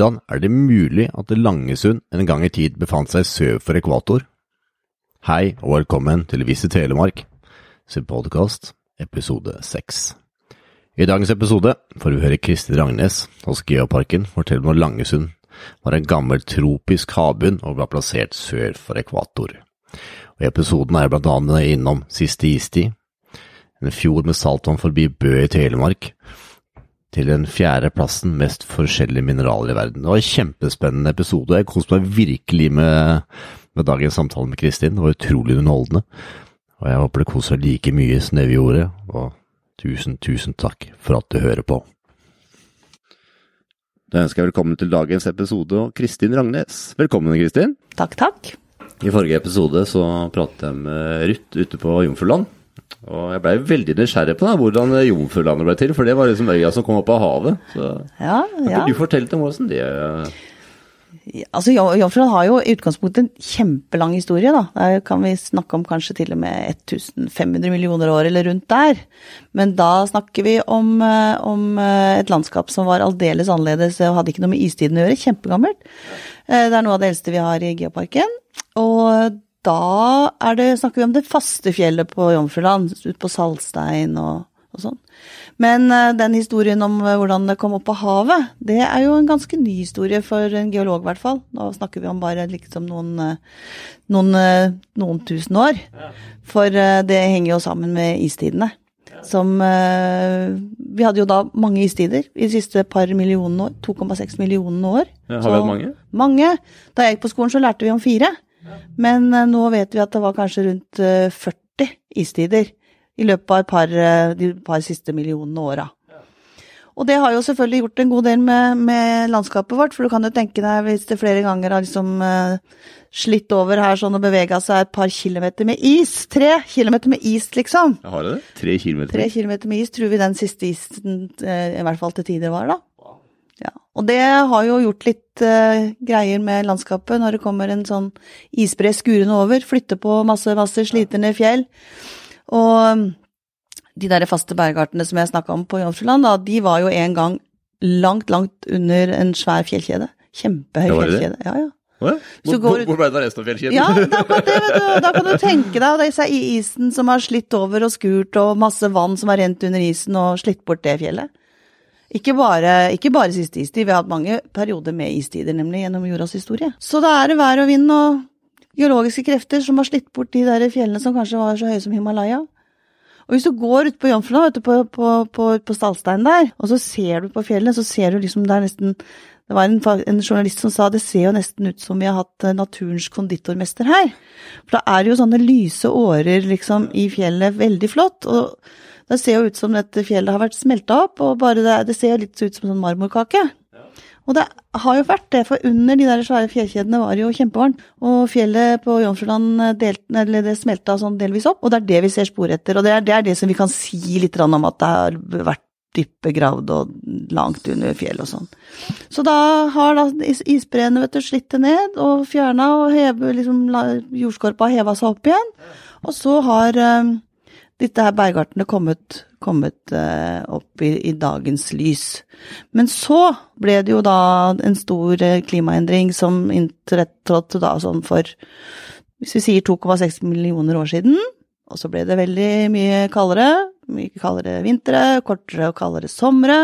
Hvordan er det mulig at Langesund en gang i tid befant seg sør for ekvator? Hei og velkommen til Visit Telemark, sin podkast, episode seks. I dagens episode får vi høre Kristin Rangnes hos Geoparken fortelle om når Langesund var en gammel tropisk havbunn og ble plassert sør for ekvator. Og I episoden er jeg blant annet innom siste istid, en fjord med saltvann forbi Bø i Telemark, til den fjerde plassen mest forskjellige mineraler i verden. Det var en kjempespennende episode. Jeg koste meg virkelig med, med dagens samtale med Kristin. Det var utrolig underholdende. Og jeg håper det koser deg like mye som det vi gjorde. Og tusen, tusen takk for at du hører på. Da ønsker jeg velkommen til dagens episode og Kristin Rangnes. Velkommen, Kristin. Takk, takk. I forrige episode så pratet jeg med Ruth ute på Jomfruland. Og jeg blei veldig nysgjerrig på da, hvordan Jomfrulandet ble til, for det var liksom øya som kom opp av havet. Så Ja, ja. du fortalte om hvordan det Altså, Jo- Jomfruland har jo i utgangspunktet en kjempelang historie, da. Der kan vi snakke om kanskje til og med 1500 millioner år eller rundt der. Men da snakker vi om, eh, om eh, et landskap som var aldeles annerledes og hadde ikke noe med istiden å gjøre. Kjempegammelt. Eh, Det er noe av det eldste vi har i Geoparken. Og da er det, snakker vi om det faste fjellet på Jomfruland, ut på Saltstein og, og sånn. Men eh, den historien om eh, hvordan det kom opp på havet, det er jo en ganske ny historie for en geolog, i hvert fall. Nå snakker vi om bare liksom noen, eh, noen, noen tusen år. For det henger jo sammen med istidene. Som Vi hadde jo da mange istider i de siste par millionene år. 2,6 millionene år. Har vi hatt mange? Mange. Da jeg gikk på skolen, så lærte vi om fire. Men eh, nå vet vi at det var kanskje rundt eh, 40 istider i løpet av par, eh, de par siste millionene åra. Og det har jo selvfølgelig gjort en god del med, med landskapet vårt, for du kan jo tenke deg hvis det flere ganger har liksom eh, slitt over her sånn og bevega seg et par kilometer med is. Tre kilometer med is, liksom. Jeg har det? Tre kilometer? Tre kilometer med is tror vi den siste isen eh, i hvert fall til tider var, da. Ja. Og det har jo gjort litt uh, greier med landskapet når det kommer en sånn isbre skurende over, flytter på masse, masse, slitne fjell. Og um, de der faste bergartene som jeg snakka om på Jomfruland, da, de var jo en gang langt, langt under en svær fjellkjede. Kjempehøy det det? fjellkjede. Ja, ja. Hvor, går- hvor ble det av resten av fjellkjeden? Ja, det det, du. Da kan du tenke deg disse er isen som har slitt over og skurt, og masse vann som har rent under isen og slitt bort det fjellet. Ikke bare, ikke bare siste istid, vi har hatt mange perioder med istider, nemlig gjennom jordas historie. Så da er det vær og vind og geologiske krefter som har slitt bort de der fjellene som kanskje var så høye som Himalaya. Og hvis du går ut på Jomfruland, på, på, på, på Stallstein der, og så ser du på fjellet, så ser du liksom det er nesten Det var en, en journalist som sa det ser jo nesten ut som vi har hatt eh, naturens konditormester her. For da er det jo sånne lyse årer liksom i fjellet, veldig flott. Og det ser jo ut som dette fjellet har vært smelta opp, og bare det, det ser litt ut som sånn marmorkake. Og det har jo vært det, for under de der svære fjellkjedene var det jo kjempevarmt. Og fjellet på Jomfruland eh, det smelta sånn delvis opp, og det er det vi ser spor etter. Og det er det, er det som vi kan si litt om at det har vært dypt begravd og langt under fjellet og sånn. Så da har da is- isbreene vet du, slitt det ned og fjerna, og heve, liksom, jordskorpa heva seg opp igjen. Og så har disse her bergartene kommet, kommet eh, opp i, i dagens lys. Men så ble det jo da en stor eh, klimaendring som inntrådte da sånn for, hvis vi sier 2,6 millioner år siden. Og så ble det veldig mye kaldere, mye kaldere vintre, kortere og kaldere somre,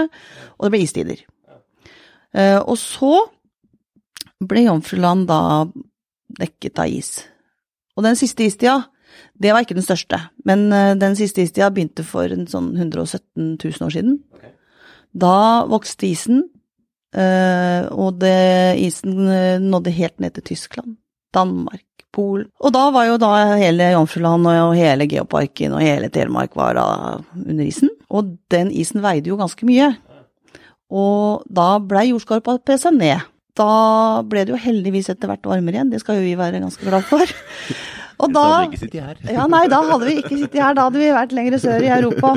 og det ble istider. Eh, og så ble Jomfruland da dekket av is. Og den siste istida, det var ikke den største, men eh, den siste istida begynte for en sånn 117 000 år siden. Da vokste isen, eh, og det, isen eh, nådde helt ned til Tyskland, Danmark, Polen. Og da var jo da hele Jomfruland og hele Geoparken og hele Telemark var da under isen. Og den isen veide jo ganske mye. Og da blei jordskorpa pressa ned. Da ble det jo heldigvis etter hvert varmere igjen, det skal jo vi være ganske glad for. Og da, ikke sittet her. ja, nei, da hadde vi ikke sittet her, da hadde vi vært lenger sør i Europa.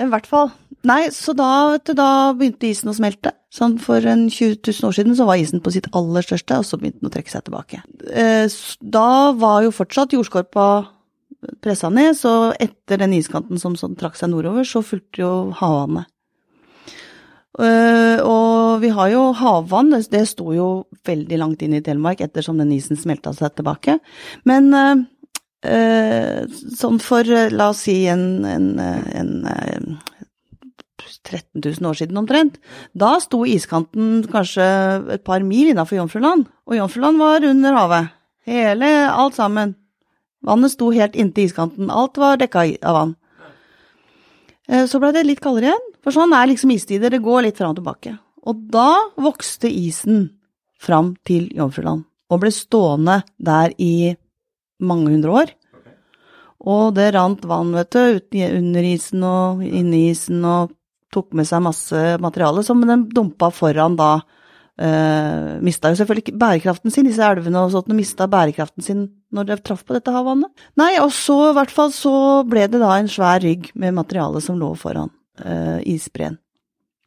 I hvert fall. Nei, så da, vet du, da begynte isen å smelte. Sånn for en 20 000 år siden så var isen på sitt aller største, og så begynte den å trekke seg tilbake. Eh, Da var jo fortsatt jordskorpa pressa ned, så etter den iskanten som, sånn trakk seg nordover, så fulgte jo havvannet. Eh, Og vi har jo havvann, det, sto jo veldig langt inn i Telemark ettersom den isen smelta seg tilbake. Men eh, sånn for, eh, la oss si, en, en, eh, en eh, 13 000 år siden omtrent, da sto iskanten kanskje et par mil innafor Jomfruland, og Jomfruland var under havet. Hele, alt sammen. Vannet sto helt inntil iskanten, alt var dekka av vann. Så ble det litt kaldere igjen, for sånn er liksom istider, det går litt fram og tilbake. Og da vokste isen fram til Jomfruland, og ble stående der i mange hundre år. Og det rant vann, vet du, under isen og inni isen, og tok med seg masse materiale som den dumpa foran da. Uh, mista jo selvfølgelig bærekraften sin, disse elvene og sånt, og mista bærekraften sin når det traff på dette havvannet. Nei, og så i hvert fall så ble det da en svær rygg med materiale som lå foran uh, isbreen.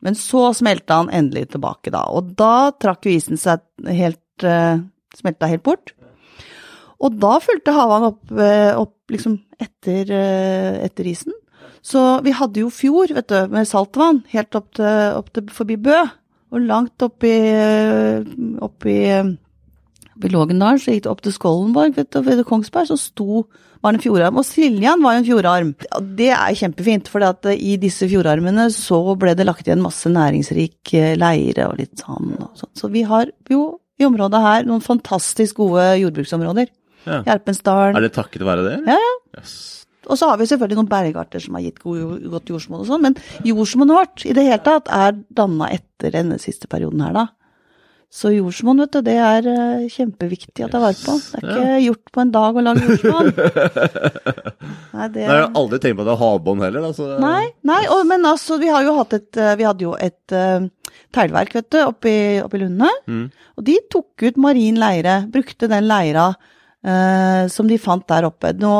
Men så smelta han endelig tilbake, da, og da trakk jo isen seg helt uh, Smelta helt bort. Og da fulgte havvannet opp, eh, opp liksom etter, eh, etter isen. Så vi hadde jo fjord, vet du, med saltvann, helt opp til, opp til forbi Bø. Og langt opp i, eh, eh, Lågendalen, så gikk det opp til Skollenborg, vet du, ved Kongsberg, så sto var en fjordarm. Og Siljan var jo en fjordarm. Det er kjempefint, for i disse fjordarmene så ble det lagt igjen masse næringsrik eh, leire og litt sånn. Og sånn. Så vi har jo i området her noen fantastisk gode jordbruksområder. Ja. Gjerpensdalen. Er det takket være det? Ja, ja. Yes. Og så har vi selvfølgelig noen bergarter som har gitt god, godt jordsmonn og sånn, men jordsmonnet vårt i det hele tatt er danna etter denne siste perioden her, da. Så jordsmonn, vet du, det er eh, kjempeviktig å ta vare på. Det er ikke gjort på en dag å lage jordsmonn. Nei, det Nei, jeg har aldri tenkt på at det er havbånd heller. Altså. Nei, nei og, men altså, vi har jo hatt et eh, Vi hadde jo et uh, teglverk, vet du, oppi, oppi Lunde. Mm. Og de tok ut marin leire, brukte den leira eh, som de fant der oppe. Nå,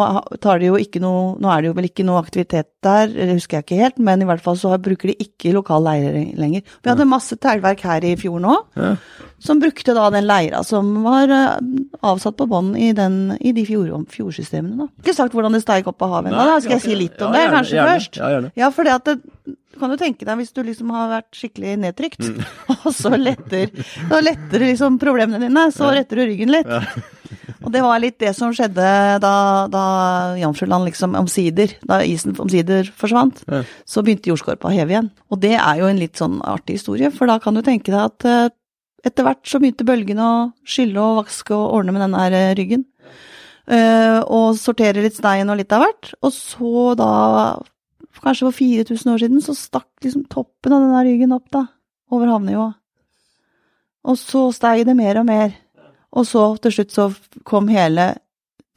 tar de jo ikke noe, nå er det jo vel ikke noe aktivitet der, det husker jeg ikke helt, men i hvert fall så bruker de ikke lokal leire lenger. Vi hadde masse teglverk her i fjorden òg, Ja. som brukte da den leira som var eh, avsatt på bånn i, i de fjord, fjordsystemene. da. Ikke sagt hvordan det steig opp av havet ennå, da. Skal jeg si litt om Ja, det kanskje gjerne. først? Ja, gjerne. Ja, for det at det, du kan jo tenke deg hvis du liksom har vært skikkelig nedtrykt, Mm. og så letter, så letter liksom problemene dine, så retter du ryggen litt. Og det var litt det som skjedde da, da Jomfruland liksom omsider, da isen omsider forsvant, Ja. så begynte jordskorpa å heve igjen. Og det er jo en litt sånn artig historie, for da kan du tenke deg at eh, etter hvert så begynte bølgene å skylle og vaske og ordne med denne her eh, ryggen. Eh, og sortere litt stein og litt av hvert. Og så da, kanskje for 4000 år siden, så stakk liksom toppen av denne ryggen opp da, over havnivået. Og så steg det mer og mer. Og så til slutt så kom hele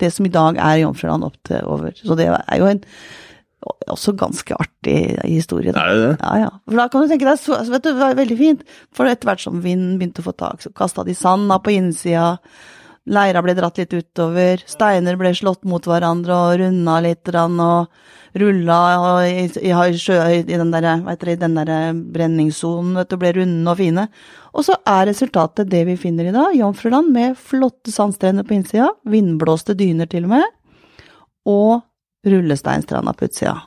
det som i dag er Jomfruland opp til over. Så det er jo en også ganske artig historie. Da. Er det det? Ja, ja. For da kan du tenke deg, så, vet du, det var veldig fint. For etter hvert som vinden begynte å få tak, så kasta de sanda på innsida. Leira ble dratt litt utover. Steiner ble slått mot hverandre og runda litt og rulla i, i, i, den der, det, den der brenningssonen, vet du, ble runde og fine. Og så er resultatet det vi finner i dag. Jomfruland med flotte sandstrender på innsida, vindblåste dyner til og med, og rullesteinstranda på utsida.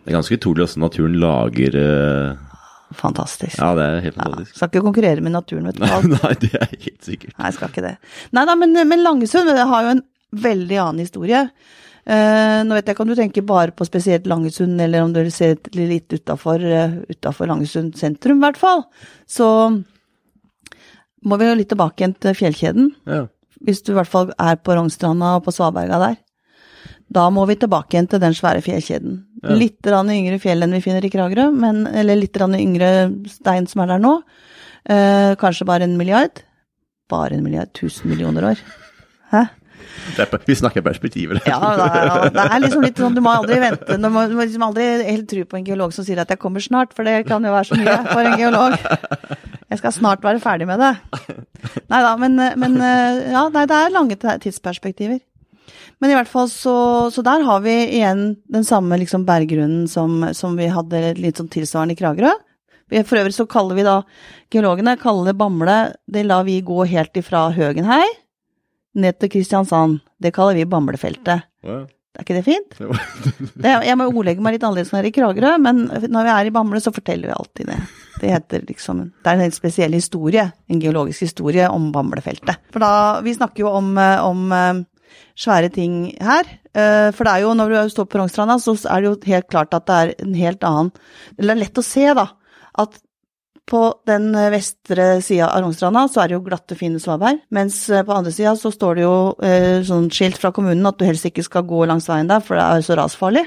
Det er ganske utrolig hvordan naturen lager eh, Fantastisk. Ja, det er helt Ja, skal ikke konkurrere med naturen, vet du. Nei, nei, det er helt sikkert. Nei, skal ikke det. Nei da, men, men Langesund det har jo en veldig annen historie. Uh, nå vet jeg ikke om du tenker bare på spesielt Langesund, eller om du ser litt utafor uh, Langesund sentrum, i hvert fall. Så må vi jo litt tilbake igjen til fjellkjeden. Ja. Hvis du i hvert fall er på Rognstranda og på Svaberga der. Da må vi tilbake igjen til den svære fjellkjeden. Ja. Litt yngre fjell enn vi finner i Kragerø, men, eller litt yngre stein som er der nå. Eh, kanskje bare en milliard. Bare en milliard. Tusen millioner år. Hæ? Er, vi snakker perspektiver. Ja, det er, det er liksom litt sånn, du må aldri vente, du må, du må liksom aldri helt tro på en geolog som sier at jeg kommer snart, for det kan jo være så mye for en geolog. Jeg skal snart være ferdig med det. Nei da, men, men ja, nei, det er lange tidsperspektiver. Men i hvert fall så, så der har vi igjen den samme liksom berggrunnen som, som vi hadde litt sånn tilsvarende i Kragerø. For øvrig så kaller vi da geologene kaller det Bamble, det lar vi gå helt ifra Høgenhei ned til Kristiansand. Det kaller vi Bamlefeltet. Ja. Er ikke det fint? Det, jeg må ordlegge meg litt annerledes når jeg er i Kragerø, men når vi er i Bamble, så forteller vi alltid det. Det heter liksom Det er en helt spesiell historie, en geologisk historie om Bamblefeltet. For da Vi snakker jo om, om eh, svære ting her. Eh, For det er jo, når du står på Rognstranda, så er det jo helt klart at det er en helt annen Eller det er lett å se, da, at på den vestre sida av Rognstranda så er det jo glatte, fine svaberg, mens eh, på andre sida så står det jo eh, sånn skilt fra kommunen at du helst ikke skal gå langs veien der, for det er så rasfarlig.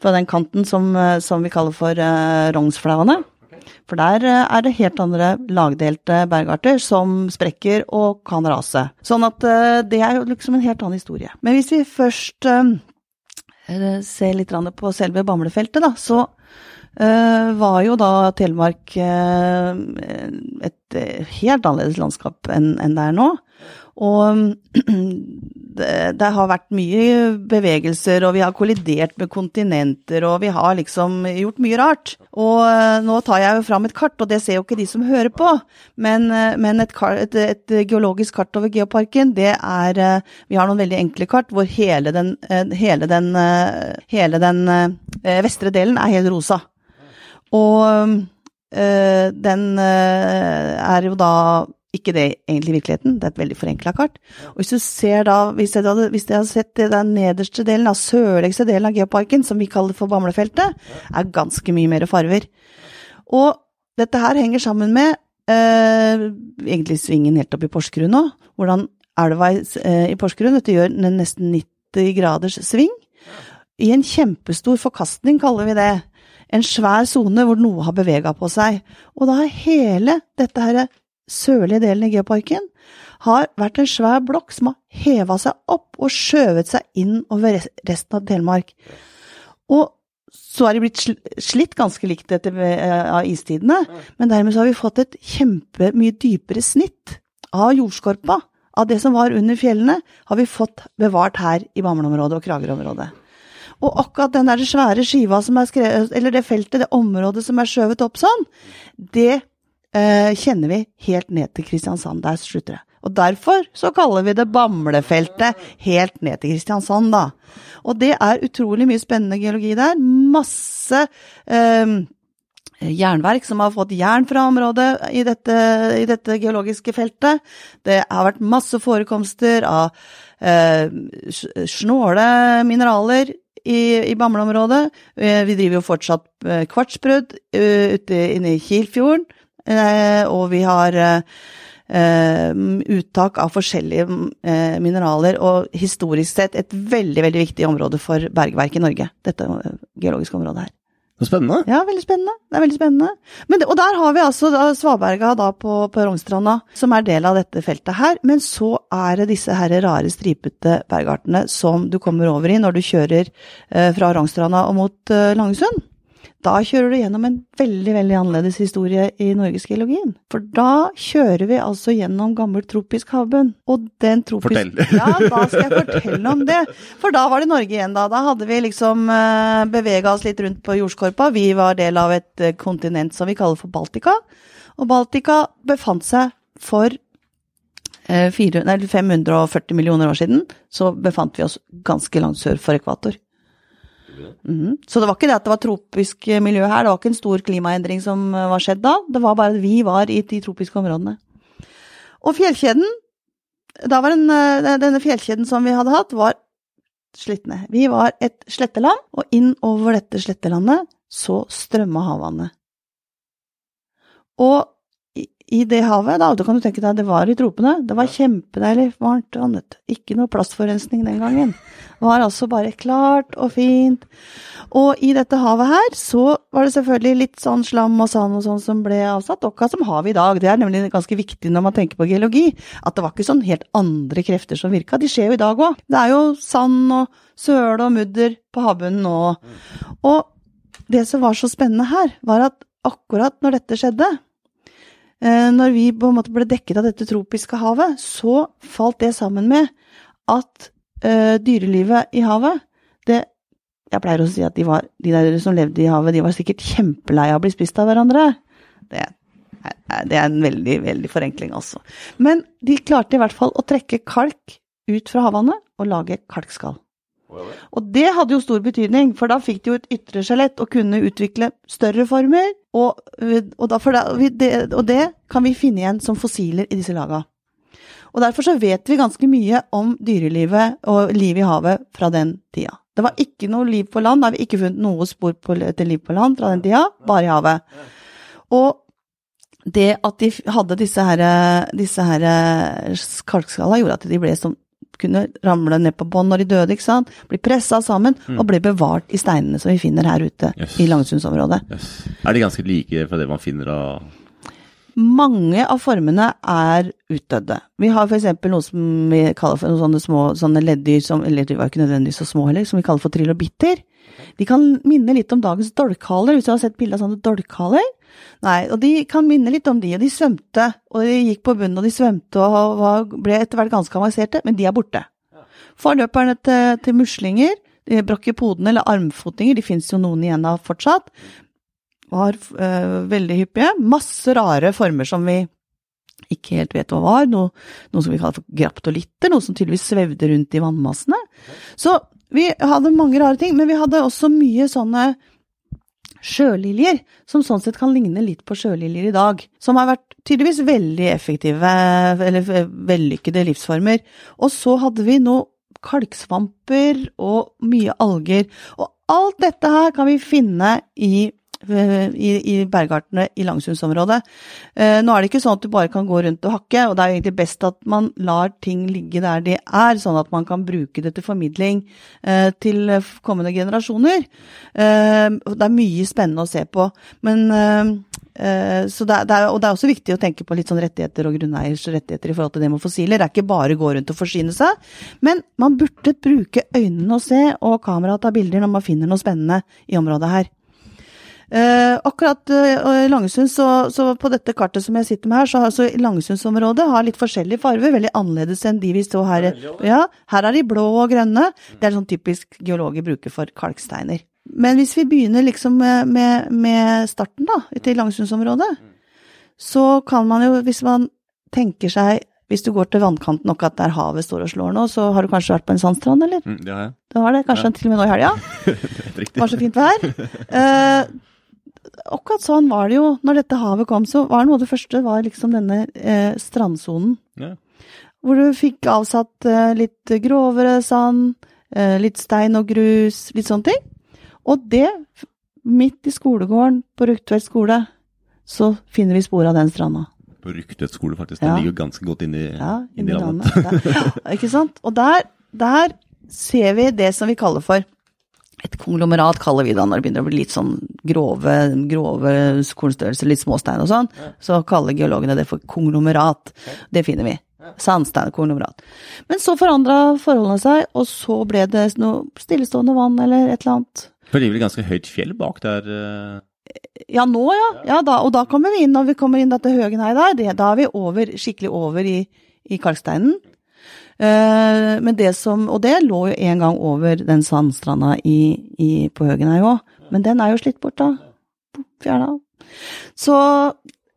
Fra den kanten som, eh, som vi kaller for eh, Rognsflauene. For der eh, er det helt andre lagdelte bergarter som sprekker og kan rase. Sånn at eh, det er jo liksom en helt annen historie. Men hvis vi først eh, ser litt på selve Bamlefeltet, da, så var jo da Telemark eh, et eh, helt annerledes landskap enn det er nå. Og det, har vært mye bevegelser, og vi har kollidert med kontinenter, og vi har liksom gjort mye rart. Og eh, nå tar jeg jo fram et kart, og det ser jo ikke de som hører på, men, eh, men et, kart, et, et geologisk kart over geoparken, det er Vi har noen veldig enkle kart hvor hele den, hele den, hele den vestre delen er helt rosa. Og den øh, er jo da ikke det egentlig i virkeligheten, det er et veldig forenkla kart. Og hvis du ser da, hvis jeg hadde, hvis jeg hadde sett det den nederste delen, av sørligste delen av geoparken, som vi kaller for Bamlefeltet, er ganske mye mer farver. Og dette her henger sammen med øh, egentlig svingen helt opp i Porsgrunn nå, hvordan elva i, øh, i Porsgrunn dette gjør en nesten 90 graders sving. I en kjempestor forkastning, kaller vi det en svær sone hvor noe har bevega på seg. Og da har hele dette her sørlige delen i geoparken har vært en svær blokk som har heva seg opp og skjøvet seg inn over resten av Telemark. Og så er de blitt slitt ganske likt etter eh, av istidene, men dermed så har vi fått et kjempemye dypere snitt av jordskorpa. Av det som var under fjellene, har vi fått bevart her i Bamble-området og Kragerø-området. Og akkurat den der svære skiva som er skrevet, eller det feltet, det området som er skjøvet opp sånn, det eh, kjenner vi helt ned til Kristiansand. Der slutter det. Og derfor så kaller vi det Bamlefeltet helt ned til Kristiansand, da. Og det er utrolig mye spennende geologi der. Masse eh, jernverk som har fått jern fra området i dette, i dette geologiske feltet. Det har vært masse forekomster av eh, snåle mineraler i, i Bamble-området. Eh, vi driver jo fortsatt eh, kvartsbrudd eh, ute inne i Kilfjorden, og vi har uttak av forskjellige mineraler, og historisk sett et veldig, veldig viktig område for bergverk i Norge, dette geologiske området her. Spennende. Ja, veldig spennende. Det er veldig spennende. Det, og der har vi altså Svaberga da på, på Rognstranda, som er del av dette feltet her. Men så er det disse her rare stripete bergartene som du kommer over i når du kjører eh, fra Rognstranda og mot eh, Langesund. Da kjører du gjennom en veldig veldig annerledes historie i norgesgeologien. For da kjører vi altså gjennom gammel tropisk havbunn. Og den tropisk... Fortell. Ja, da skal jeg fortelle om det. For da var det Norge igjen, da. Da hadde vi liksom uh, bevega oss litt rundt på jordskorpa. Vi var del av et eh, kontinent som vi kaller for Baltika. Og Baltika befant seg for eh, 400, nei, 540 millioner år siden, så befant vi oss ganske langt sør for ekvator. Mhm. Så det var ikke det at det var tropisk miljø her, det var ikke en stor klimaendring som eh, var skjedd da, det var bare at vi var i de tropiske områdene. Og fjellkjeden, da var den, eh, denne fjellkjeden som vi hadde hatt, var slitt ned. Vi var et sletteland, og inn over dette slettelandet så strømma havvannet. Og i, det havet, da, da kan du tenke deg, det var i tropene, det var kjempedeilig varmt og annet. Ikke noe plastforurensning den gangen. Det var altså bare klart og fint. Og i dette havet her, så var det selvfølgelig litt sånn slam og sand og sånn som ble avsatt, akkurat som har vi i dag. Det er nemlig ganske viktig når man tenker på geologi, at det var ikke sånn helt andre krefter som virka. De skjer jo i dag òg. Det er jo sand og søle og mudder på havbunnen nå. Og det som var så spennende her, var at akkurat når dette skjedde, når vi på en måte ble dekket av dette tropiske havet, så falt det sammen med at eh, dyrelivet i havet, det Jeg pleier å si at de, var, de der som levde i havet, de var sikkert kjempelei av å bli spist av hverandre. Det, er- det er en veldig, veldig forenkling, altså. Men de klarte i hvert fall å trekke kalk ut fra havvannet og lage kalkskall. Og det hadde jo stor betydning, for da fikk de jo et ytre skjelett og kunne utvikle større former. Og, og, da, da, det, og det kan vi finne igjen som fossiler i disse laga. Og derfor så vet vi ganske mye om dyrelivet og livet i havet fra den tida. Det var ikke noe liv på land, da har vi ikke funnet noe spor på, til liv på land fra den tida, bare i havet. Og det at de hadde disse her, disse her kalkskalla, gjorde at de ble som kunne ramle ned på bånn når de døde, ikke sant. Bli pressa sammen mm. og bli bevart i steinene som vi finner her ute yes. i Langsundsområdet. Yes. Er de ganske like fra det man finner av mange av formene er utdødde. Vi har f.eks. noe som vi kaller for noen sånne små sånne leddyr som Eller de var ikke nødvendigvis så små heller, som vi kaller for trilobitter. De kan minne litt om dagens dolkhaler, hvis du har sett bilde av sånne dolkhaler. Nei, og de kan minne litt om de, og de svømte, og de gikk på bunnen, og de svømte og var, ble etter hvert ganske avanserte, men de er borte. Forløperne til, til muslinger, brakypodene eller armfotinger, de fins jo noen igjen av fortsatt, var øh, veldig hyppige. Masse rare former som vi ikke helt vet hva var. Noe, noe som vi kaller for graptolitter, noe som tydeligvis svevde rundt i vannmassene. Så vi hadde mange rare ting, men vi hadde også mye sånne sjøliljer, som sånn sett kan ligne litt på sjøliljer i dag. Som har vært tydeligvis veldig effektive, eller vellykkede livsformer. Og så hadde vi noe kalksvamper og mye alger. Og alt dette her kan vi finne i i, i bergartene i Langsundsområdet. Eh, nå er det ikke sånn at du bare kan gå rundt og hakke, og det er jo egentlig best at man lar ting ligge der de er, sånn at man kan bruke det til formidling eh, til kommende generasjoner. Eh, det er mye spennende å se på. Men eh, eh, så det, det er, og det er også viktig å tenke på litt sånn rettigheter og grunneiers rettigheter i forhold til det med fossiler. Det er ikke bare å gå rundt og forsyne seg, men man burde bruke øynene og se, og kameraet ta bilder når man finner noe spennende i området her. Eh, akkurat eh, Langesund, så, så, på dette kartet som jeg sitter med her, så har altså Langesundsområdet har litt forskjellige farger, veldig annerledes enn de vi så her. Ja, her er de blå og grønne. Det er sånn typisk geologer bruker for kalksteiner. Men hvis vi begynner liksom med, med, med starten, da, til Langesundsområdet, så kan man jo, hvis man tenker seg hvis du går til vannkanten nok at der havet står og slår nå, så har du kanskje vært på en sandstrand, eller? Mm, det har jeg. Du har det, Kanskje ja. til og med nå i helga? det var så fint vær. Akkurat sånn var det jo når dette havet kom. Så var noe av det første var liksom denne eh, strandsonen. Ja. Hvor du fikk avsatt eh, litt grovere sand, eh, litt stein og grus, litt sånne ting. Og det, midt i skolegården på Rugtvedt skole, så finner vi spor av den stranda. På Rugtvedt skole, faktisk. Den ja. ligger ganske godt inni, ja, inn i landet. landet. ja, ikke sant. Og der, der ser vi det som vi kaller for et konglomerat kaller vi det når det begynner å bli litt sånn grove, grove kornstørrelser, litt småstein og sånn. Ja. Så kaller geologene det for konglomerat. Ja. Det finner vi. Ja. Sandsteinkonglomerat. Men så forandra forholdene seg, og så ble det noe stillestående vann eller et eller annet. For det er vel ganske høyt fjell bak der? Uh... Ja, nå ja. ja da, og da kommer vi inn, når vi kommer inn til Høgenhei der, det, da er vi over, skikkelig over i, i kalksteinen. Uh, men det som, og det lå jo en gang over den sandstranda i, i, på Høgenøy òg, men den er jo slitt bort, da. Fjerna. Så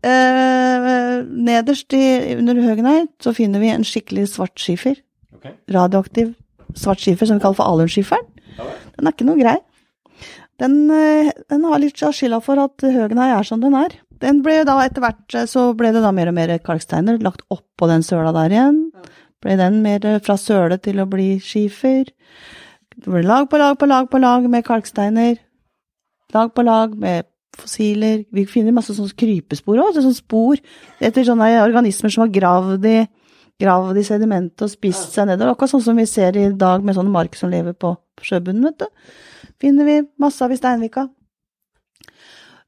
eh, nederst i, under Høgenøy så finner vi en skikkelig svart skifer. Okay. Radioaktiv svart skifer som vi kaller for alunskiferen. Den er ikke noe grei. Den, uh, den har litt av skylda for at Høgenøy er som den er. Den ble da etter hvert så ble det da mer og mer kalksteiner lagt oppå den søla der igjen ble den mer fra søle til å bli skifer. Det ble lag på lag på lag på lag med kalksteiner. Lag på lag med fossiler. Vi finner masse sånne krypespor òg, sånne spor etter sånne organismer som har gravd i, gravd i sedimentet og spist seg nedover. Akkurat sånn som vi ser i dag med sånne mark som lever på sjøbunnen, vet du. Finner vi masse av i Steinvika.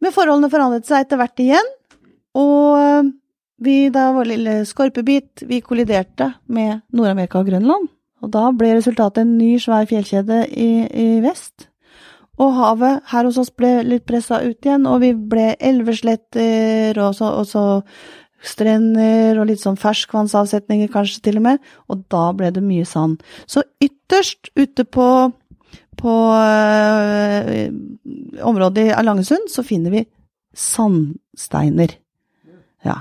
Men forholdene forandret seg etter hvert igjen, og vi, da vår lille skorpebit, vi kolliderte med Nord-Amerika og Grønland. Og da ble resultatet en ny, svær fjellkjede i, i, vest. Og havet her hos oss ble litt pressa ut igjen, og vi ble elvesletter og så, og så strender og litt sånn ferskvannsavsetninger kanskje til og med. Og da ble det mye sand. Så ytterst ute på, på øh, området i Langesund så finner vi sandsteiner. Ja.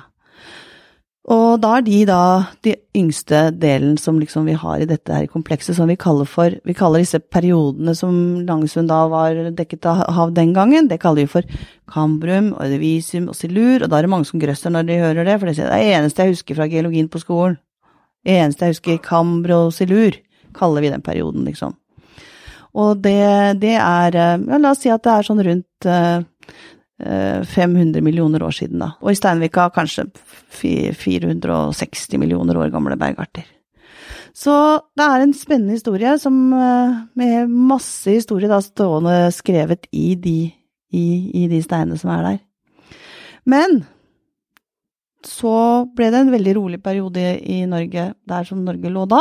Og da er de da de yngste delen som liksom vi har i dette her komplekset, som vi kaller for Vi kaller disse periodene som Langesund da var dekket av hav den gangen, det kaller vi for Cambrum, Ordovisium og Silur, og da er det mange som grøsser når de hører det, for det er det eneste jeg husker fra geologien på skolen. Det eneste jeg husker, Cambro og Silur, kaller vi den perioden, liksom. Og det, det er ja, La oss si at det er sånn rundt uh, 500 millioner år siden, da. Og i Steinvika kanskje 460 millioner år gamle bergarter. Så det er en spennende historie som, med masse historie da, stående skrevet i de, i, i de steinene som er der. Men så ble det en veldig rolig periode i Norge, der som Norge lå da,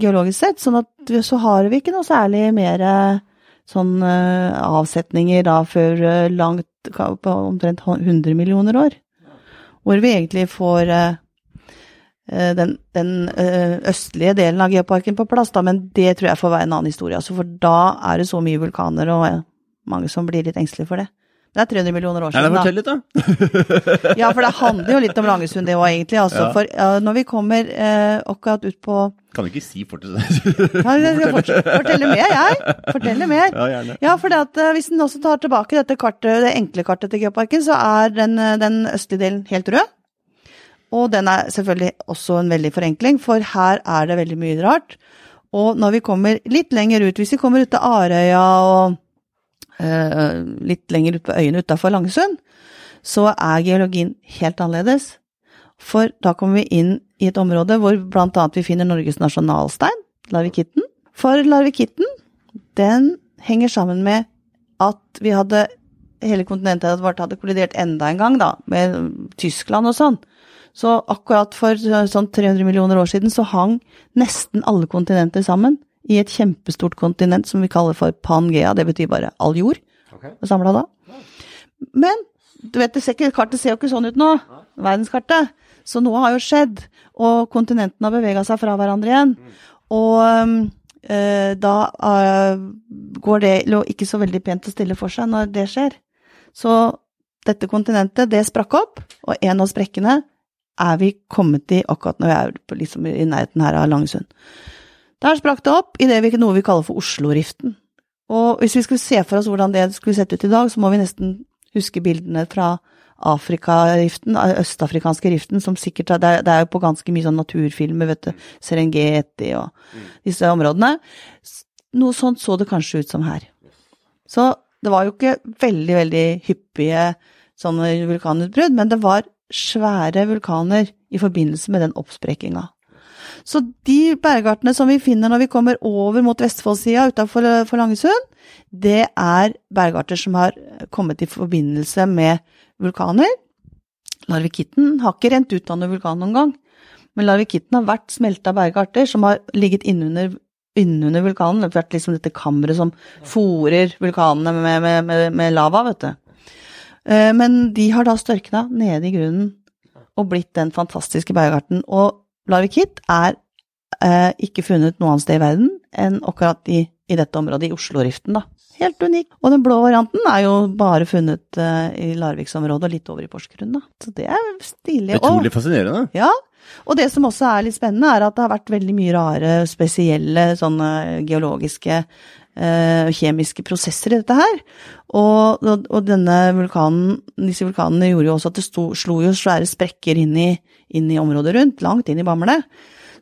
geologisk sett. sånn at så har vi ikke noe særlig mer sånn avsetninger da før langt på omtrent 100 millioner år. Hvor vi egentlig får den, den østlige delen av geoparken på plass, da, men det tror jeg får være en annen historie. Altså, for da er det så mye vulkaner og mange som blir litt engstelige for det. Det er 300 millioner år siden, da. Fortell litt, da. ja, for det handler jo litt om Langesund, det òg, egentlig. Altså, ja. For uh, når vi kommer uh, akkurat ut på Kan du ikke si fortelle jeg skal fortelle. fortelle mer, jeg. Fortelle mer. Ja, gjerne. Ja, for det at, uh, hvis en også tar tilbake dette kartet, det enkle kartet til Geoparken, så er den, den østlige delen helt rød. Og den er selvfølgelig også en veldig forenkling, for her er det veldig mye rart. Og når vi kommer litt lenger ut, hvis vi kommer ut til Arøya og øh, litt lenger ut på øyene utafor Langesund, så er geologien helt annerledes. For da kommer vi inn i et område hvor annet vi finner Norges nasjonalstein, larvikitten. For larvikitten, den henger sammen med at vi hadde Hele kontinentet vårt hadde kollidert enda en gang, da, med Tyskland og sånn. Så akkurat for sånn 300 millioner år siden så hang nesten alle kontinenter sammen i et kjempestort kontinent som vi kaller for Pangea. Det betyr bare all jord. Okay. Samla da. Men du vet, det ser ikke, kartet ser jo ikke sånn ut nå. Verdenskartet. Så noe har jo skjedd. Og kontinentene har bevega seg fra hverandre igjen. Og øh, da øh, går det ikke så veldig pent og stille for seg når det skjer. Så dette kontinentet, det sprakk opp, og en av sprekkene er vi kommet i akkurat når vi er liksom i nærheten her av Langesund. Der sprakk det opp i det vi, noe vi kaller for Oslo-riften. Og hvis vi skulle se for oss hvordan det skulle sett ut i dag, så må vi nesten huske bildene fra Afrikariften, østafrikanske riften, som sikkert det er, det er jo på ganske mye sånn naturfilmer, vet du, Serengeti og disse områdene. Noe sånt så det kanskje ut som her. Så det var jo ikke veldig, veldig hyppige sånne vulkanutbrudd, men det var svære vulkaner i forbindelse med den oppsprekkinga. Så de bergartene som vi finner når vi kommer over mot Vestfoldsida utafor Langesund, det er bergarter som har kommet i forbindelse med vulkaner. Larvikitten har ikke rent ut av noen vulkan noen gang, men larvikitten har vært smelta bergarter som har ligget innunder, innunder vulkanen. Det har vært liksom dette kammeret som fòrer vulkanene med, med, med, med lava, vet du. Men de har da størkna nede i grunnen og blitt den fantastiske bergarten. Og larvikitt er eh, ikke funnet noe annet sted i verden enn akkurat i, i dette området, i Oslo-riften, da. Helt unik. Og den blå varianten er jo bare funnet uh, i Larviksområdet og litt over i Porsgrunn, da. Så det er stilig. Utrolig fascinerende. Ja. Og det som også er litt spennende, er at det har vært veldig mye rare, spesielle sånne geologiske uh, kjemiske prosesser i dette her. Og, og, og, denne vulkanen, disse vulkanene gjorde jo også at det sto, slo jo svære sprekker inn i, inn i området rundt, langt inn i Bamble.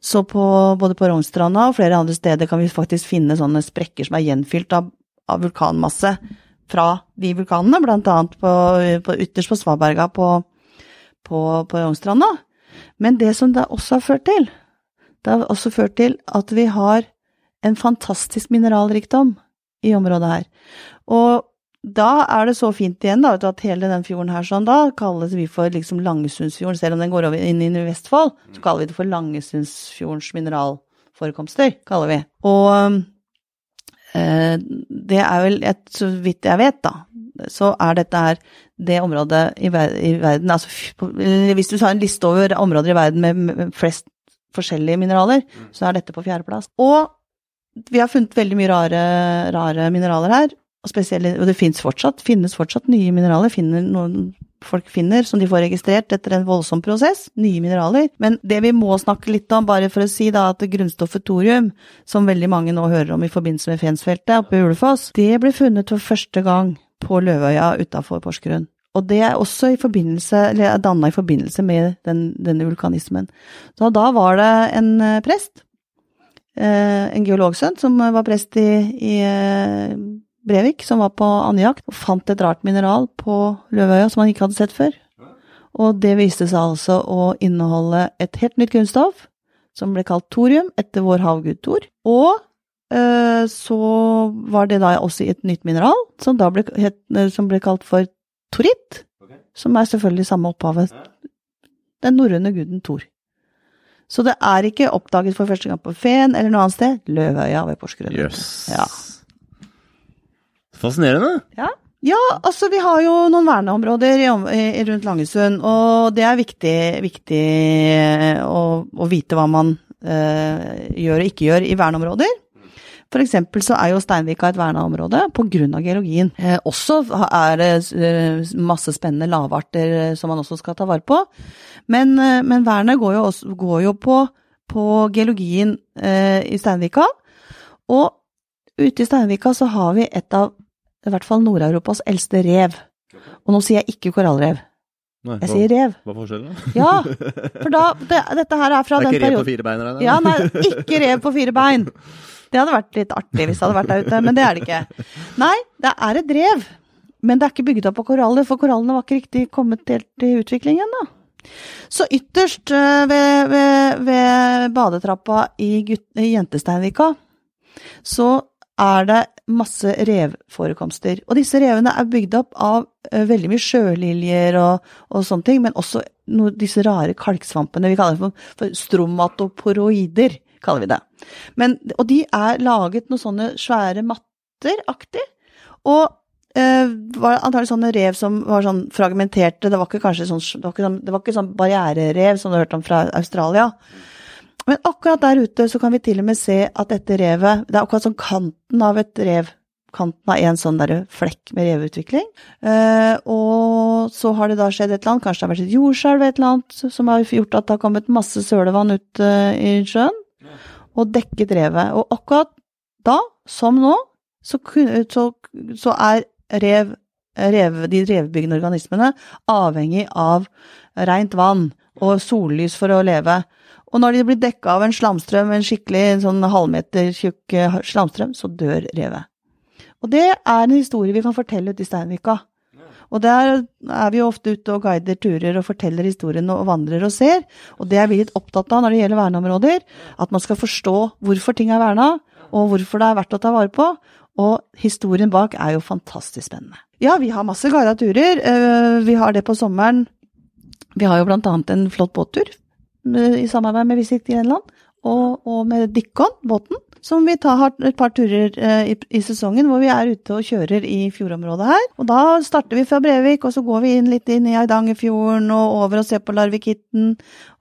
Så på, både på Rognstranda og flere andre steder kan vi faktisk finne sånne sprekker som er gjenfylt av av vulkanmasse fra de vulkanene, blant annet på, på ytterst på Svaberga på, på, på Rognstranda. Men det som det også har ført til, det har også ført til at vi har en fantastisk mineralrikdom i området her. Og da er det så fint igjen da, at hele den fjorden her sånn, da kalles vi for liksom Langesundsfjorden. Selv om den går over inn i Vestfold, så kaller vi det for Langesundsfjordens mineralforekomster, kaller vi. Og det er vel, et, så vidt jeg vet, da, så er dette her det området i, ver i verden altså, Hvis du tar en liste over områder i verden med flest forskjellige mineraler, så er dette på fjerdeplass. Og vi har funnet veldig mye rare, rare mineraler her. Og, spesielle, og det fortsatt, finnes fortsatt nye mineraler. Finner noen folk finner, som de får registrert etter en voldsom prosess. Nye mineraler. Men det vi må snakke litt om, bare for å si da, at grunnstoffet thorium, som veldig mange nå hører om i forbindelse med Fensfeltet oppe i Ulefoss, det ble funnet for første gang på Løvøya utafor Porsgrunn. Og det er også i forbindelse, eller danna i forbindelse med den, denne vulkanismen. Så da var det en eh, prest, eh, en geologsønn, som var prest i, i eh, Brevik, som var på andjakt, og fant et rart mineral på Løvøya som han ikke hadde sett før. Og det viste seg altså å inneholde et helt nytt grunnstoff, som ble kalt thorium, etter vår havgud Thor. Og øh, så var det da også et nytt mineral, som da ble, het, som ble kalt for toritt, som er selvfølgelig samme opphavet. Den norrøne guden Thor. Så det er ikke oppdaget for første gang på Fen eller noe annet sted. Løvøya ved Porsgrunn. Yes. Ja. Fascinerende. Ja. ja, altså vi har jo noen verneområder i, i, rundt Langesund, og det er viktig, viktig å, å vite hva man eh, gjør og ikke gjør i verneområder. For eksempel så er jo Steinvika et verna område pga. geologien. Eh, også er det eh, masse spennende lavarter eh, som man også skal ta vare på. Men, eh, men vernet går jo, også, går jo på, på geologien eh, i Steinvika. Og ute i Steinvika så har vi et av i hvert fall Nord-Europas eldste rev. Og nå sier jeg ikke korallrev, Nei, jeg sier rev. Hva er forskjellen? Ja, for da, det, dette her er fra den perioden Det er ikke rev på fire bein? eller? Ja, nei, ikke rev på fire bein. Det hadde vært litt artig hvis det hadde vært der ute, men det er det ikke. Nei, det er et rev. Men det er ikke bygd opp av koraller, for korallene var ikke riktig kommet helt i utviklingen, da. Så ytterst eh, ved, ved, ved badetrappa i, gutt, i Jentesteinvika, så er det masse revforekomster. Og disse revene er bygd opp av eh, veldig mye sjøliljer og, og sånne ting, men også noe, disse rare kalksvampene. Vi kaller for, for stromatoporoider, kaller vi det. Men, og de er laget noen sånne svære matter-aktig. Og eh, var antagelig sånne rev som var sånn fragmenterte. Det var ikke sånn, det var ikke sånn, det var ikke sånn barriererev som du hørte om fra Australia. Men akkurat der ute så kan vi til og med se at dette revet Det er akkurat som kanten av et rev. Kanten av en sånn der flekk med revutvikling. Eh, og så har det da skjedd et eller annet, kanskje det har vært et jordskjelv et eller annet, som har gjort at det har kommet masse sølevann ut eh, i sjøen og dekket revet. Og akkurat da, som nå, så, så, så er rev, rev, de revbyggende organismene avhengig av rent vann og sollys for å leve. Og når de blir dekka av en slamstrøm, en skikkelig sånn halvmeter tjukk eh, slamstrøm, så dør revet. Og det er en historie vi kan fortelle ute i Steinvika. Og der er vi jo ofte ute og guider turer og forteller historien og vandrer og ser. Og det er vi litt opptatt av når det gjelder verneområder. At man skal forstå hvorfor ting er verna, og hvorfor det er verdt å ta vare på. Og historien bak er jo fantastisk spennende. Ja, vi har masse guida turer. Eh, Vi har det på sommeren. Vi har jo blant annet en flott båttur i samarbeid med Visit Grenland. Og, og med Dykkon, båten, som vi tar et par turer eh, i, i sesongen hvor vi er ute og kjører i fjordområdet her. Og da starter vi fra Brevik, og så går vi inn litt inn i Eidangerfjorden og over og ser på Larvikitten.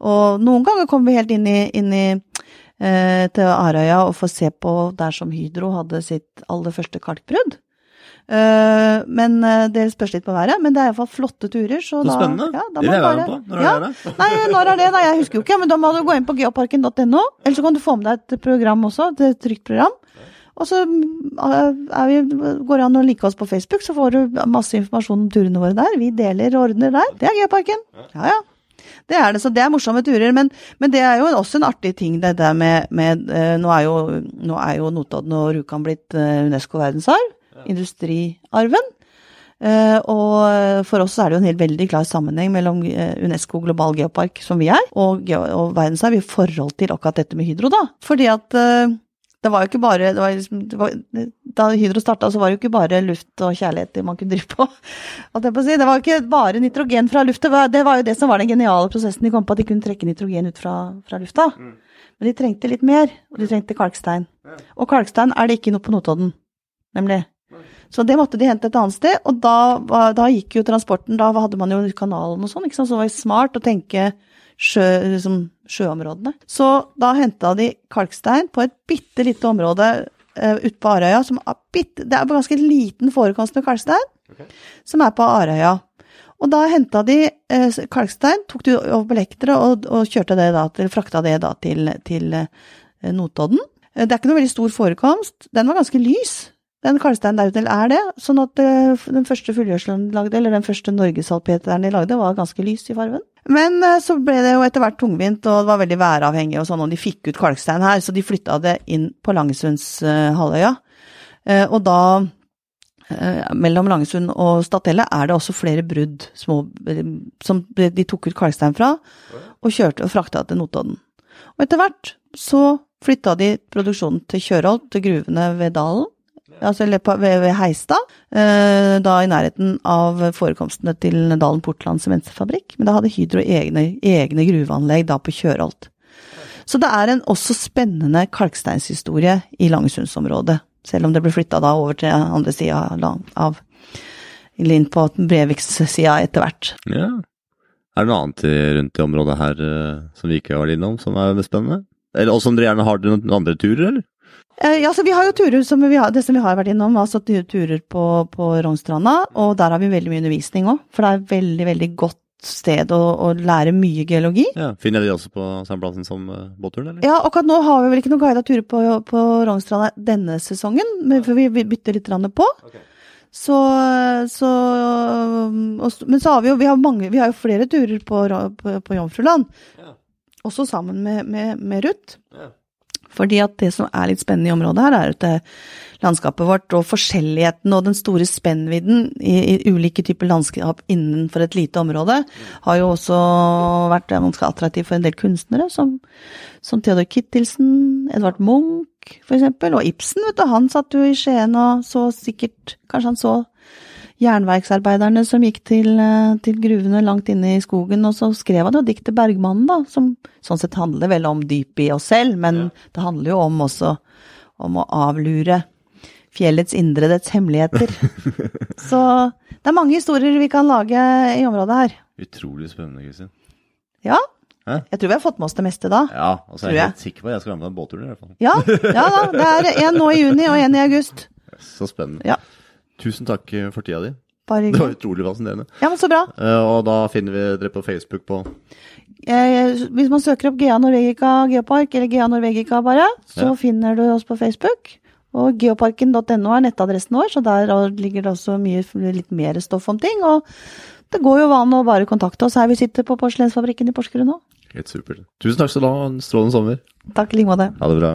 Og noen ganger kommer vi helt inn i, inn i eh, til Arøya og får se på der som Hydro hadde sitt aller første kalkbrudd. Eh, men eh, det spørs litt på været. Men det er iallfall flotte turer. Så, Så da, spennende. Ja, da det vil jeg være med på. Når ja, er det? Nei, når er det? Nei, jeg husker jo ikke, men da må du gå inn på geoparken.no. Eller så kan du få med deg et program også, et trygt program. Og så er vi, går det an å like oss på Facebook, så får du masse informasjon om turene våre der. Vi deler og ordner der. Det er Geoparken. Ja, ja. Det er det, så det er morsomme turer. Men, men det er jo også en artig ting, det der med, med eh, nå, er jo, nå er jo Notodden og Rjukan blitt eh, UNESCO verdensarv. Industriarven. Eh, og for oss er det jo en helt veldig klar sammenheng mellom eh, UNESCO global geopark, som vi er, og, og verdensarv i forhold til akkurat dette med Hydro, da. Fordi at eh, det var jo ikke bare det var liksom, det var, Da Hydro starta, så var det jo ikke bare luft og kjærlighet man kunne drive på. Si. Det var jo ikke bare nitrogen fra lufta. Det var- jo det som var den geniale prosessen de kom på, at de kunne trekke nitrogen ut fra, fra lufta. Men de trengte litt mer, og de trengte kalkstein. Og kalkstein er det ikke noe på Notodden, nemlig. Så det måtte de hente et annet sted, og da, da gikk jo transporten Da hadde man jo kanalen og sånn, så det var smart å tenke sjø, liksom, sjøområdene. Så da henta de kalkstein på et bitte lite område uh, ute på Arøya som er bitte Det er ganske liten forekomst med kalkstein, som er på Arøya. Og da henta de eh, kalkstein, tok de over på og, og kjørte det da til, frakta det da til, til eh, Notodden. Eh, det er ikke noe veldig stor forekomst. Den var ganske lys. Den kalksteinen der ute er det. Sånn at eh, den første fullgjødselen de lagde, eller den første norgessalpeteren de lagde, var ganske lys i farven. Men eh, så ble det jo etter hvert tungvint, og det var veldig væravhengig og sånn, og de fikk ut kalkstein her, så de flytta det inn på Langesundshalvøya. Eh, og da mellom Langesund og Statelle er det også flere brudd små, som de tok ut kalkstein fra, og kjørte og frakta til Notodden. Og etter hvert så flytta de produksjonen til Kjørholt, til gruvene ved dalen, altså ved, ved Heistad, eh, da i nærheten av forekomstene til Dalen Portland sementfabrikk. Men da hadde Hydro egne, egne gruveanlegg da på Kjørholt. Så det er en også spennende kalksteinshistorie i Langesundsområdet. Selv om det ble flytta da over til andre sida av inn på Breviks-sida etter hvert. Ja. Er det noe annet rundt i området her uh, som vi ikke har vært innom, som er spennende? Eller, og som dere gjerne har noen andre turer, eller? Eh, ja, så Vi har jo turer som vi har, det som vi har vært innom, altså turer på, på Rognstranda. Og der har vi veldig mye undervisning òg, for det er et veldig veldig godt sted å, å, lære mye geologi. Ja, Finner de også på samme plassen som uh, båtturen, eller? Ja, akkurat nå har vi vel ikke noen guida turer på, på Rognstranda denne sesongen, for vi, vi bytter litt på. Okay. Så, så og, Men så har vi jo vi har mange, vi har jo flere turer på, på, på Jomfruland. Ja. Også sammen med, med, med Ruth. Ja. Fordi at det som er litt spennende i området her, er at landskapet vårt og forskjelligheten og den store spennvidden i, i ulike typer landskap innenfor et lite område har jo også vært ganske attraktiv for en del kunstnere, som, som Theodor Kittelsen, Edvard Munch for eksempel, og Ibsen, vet du, han satt jo i Skien og så sikkert Kanskje han så jernverksarbeiderne som gikk til, eh, til, gruvene langt inne i skogen, og så skrev han jo diktet 'Bergmannen', da, som sånn sett handler vel om dypet i oss selv, men ja. det handler jo om også om å avlure fjellets indre, dets hemmeligheter. så det er mange historier vi kan lage i området her. Utrolig spennende, Kristin. Ja. Hæ? Jeg tror vi har fått med oss det meste da. Ja, og så er jeg, jeg helt sikker på at jeg skal være med på en båttur i hvert fall. Ja, ja da. Det er en nå i juni og en i august. Så spennende. Ja. Tusen takk for tida di. Bare Det var utrolig fascinerende. Ja, men så bra. Uh, og da finner vi dere på Facebook på eh, Hvis man søker opp Gea Norvegica Geopark, eller Gea Norvegica bare, så ja. finner du oss på Facebook. Og geoparken.no er nettadressen vår, så der ligger det også mye, litt mer stoff om ting. Og det går jo an å bare kontakte oss her vi sitter på porselensfabrikken i Porsgrunn nå. Helt supert. Tusen takk skal du ha. En strålende sommer. Takk i like måte. Ha det bra.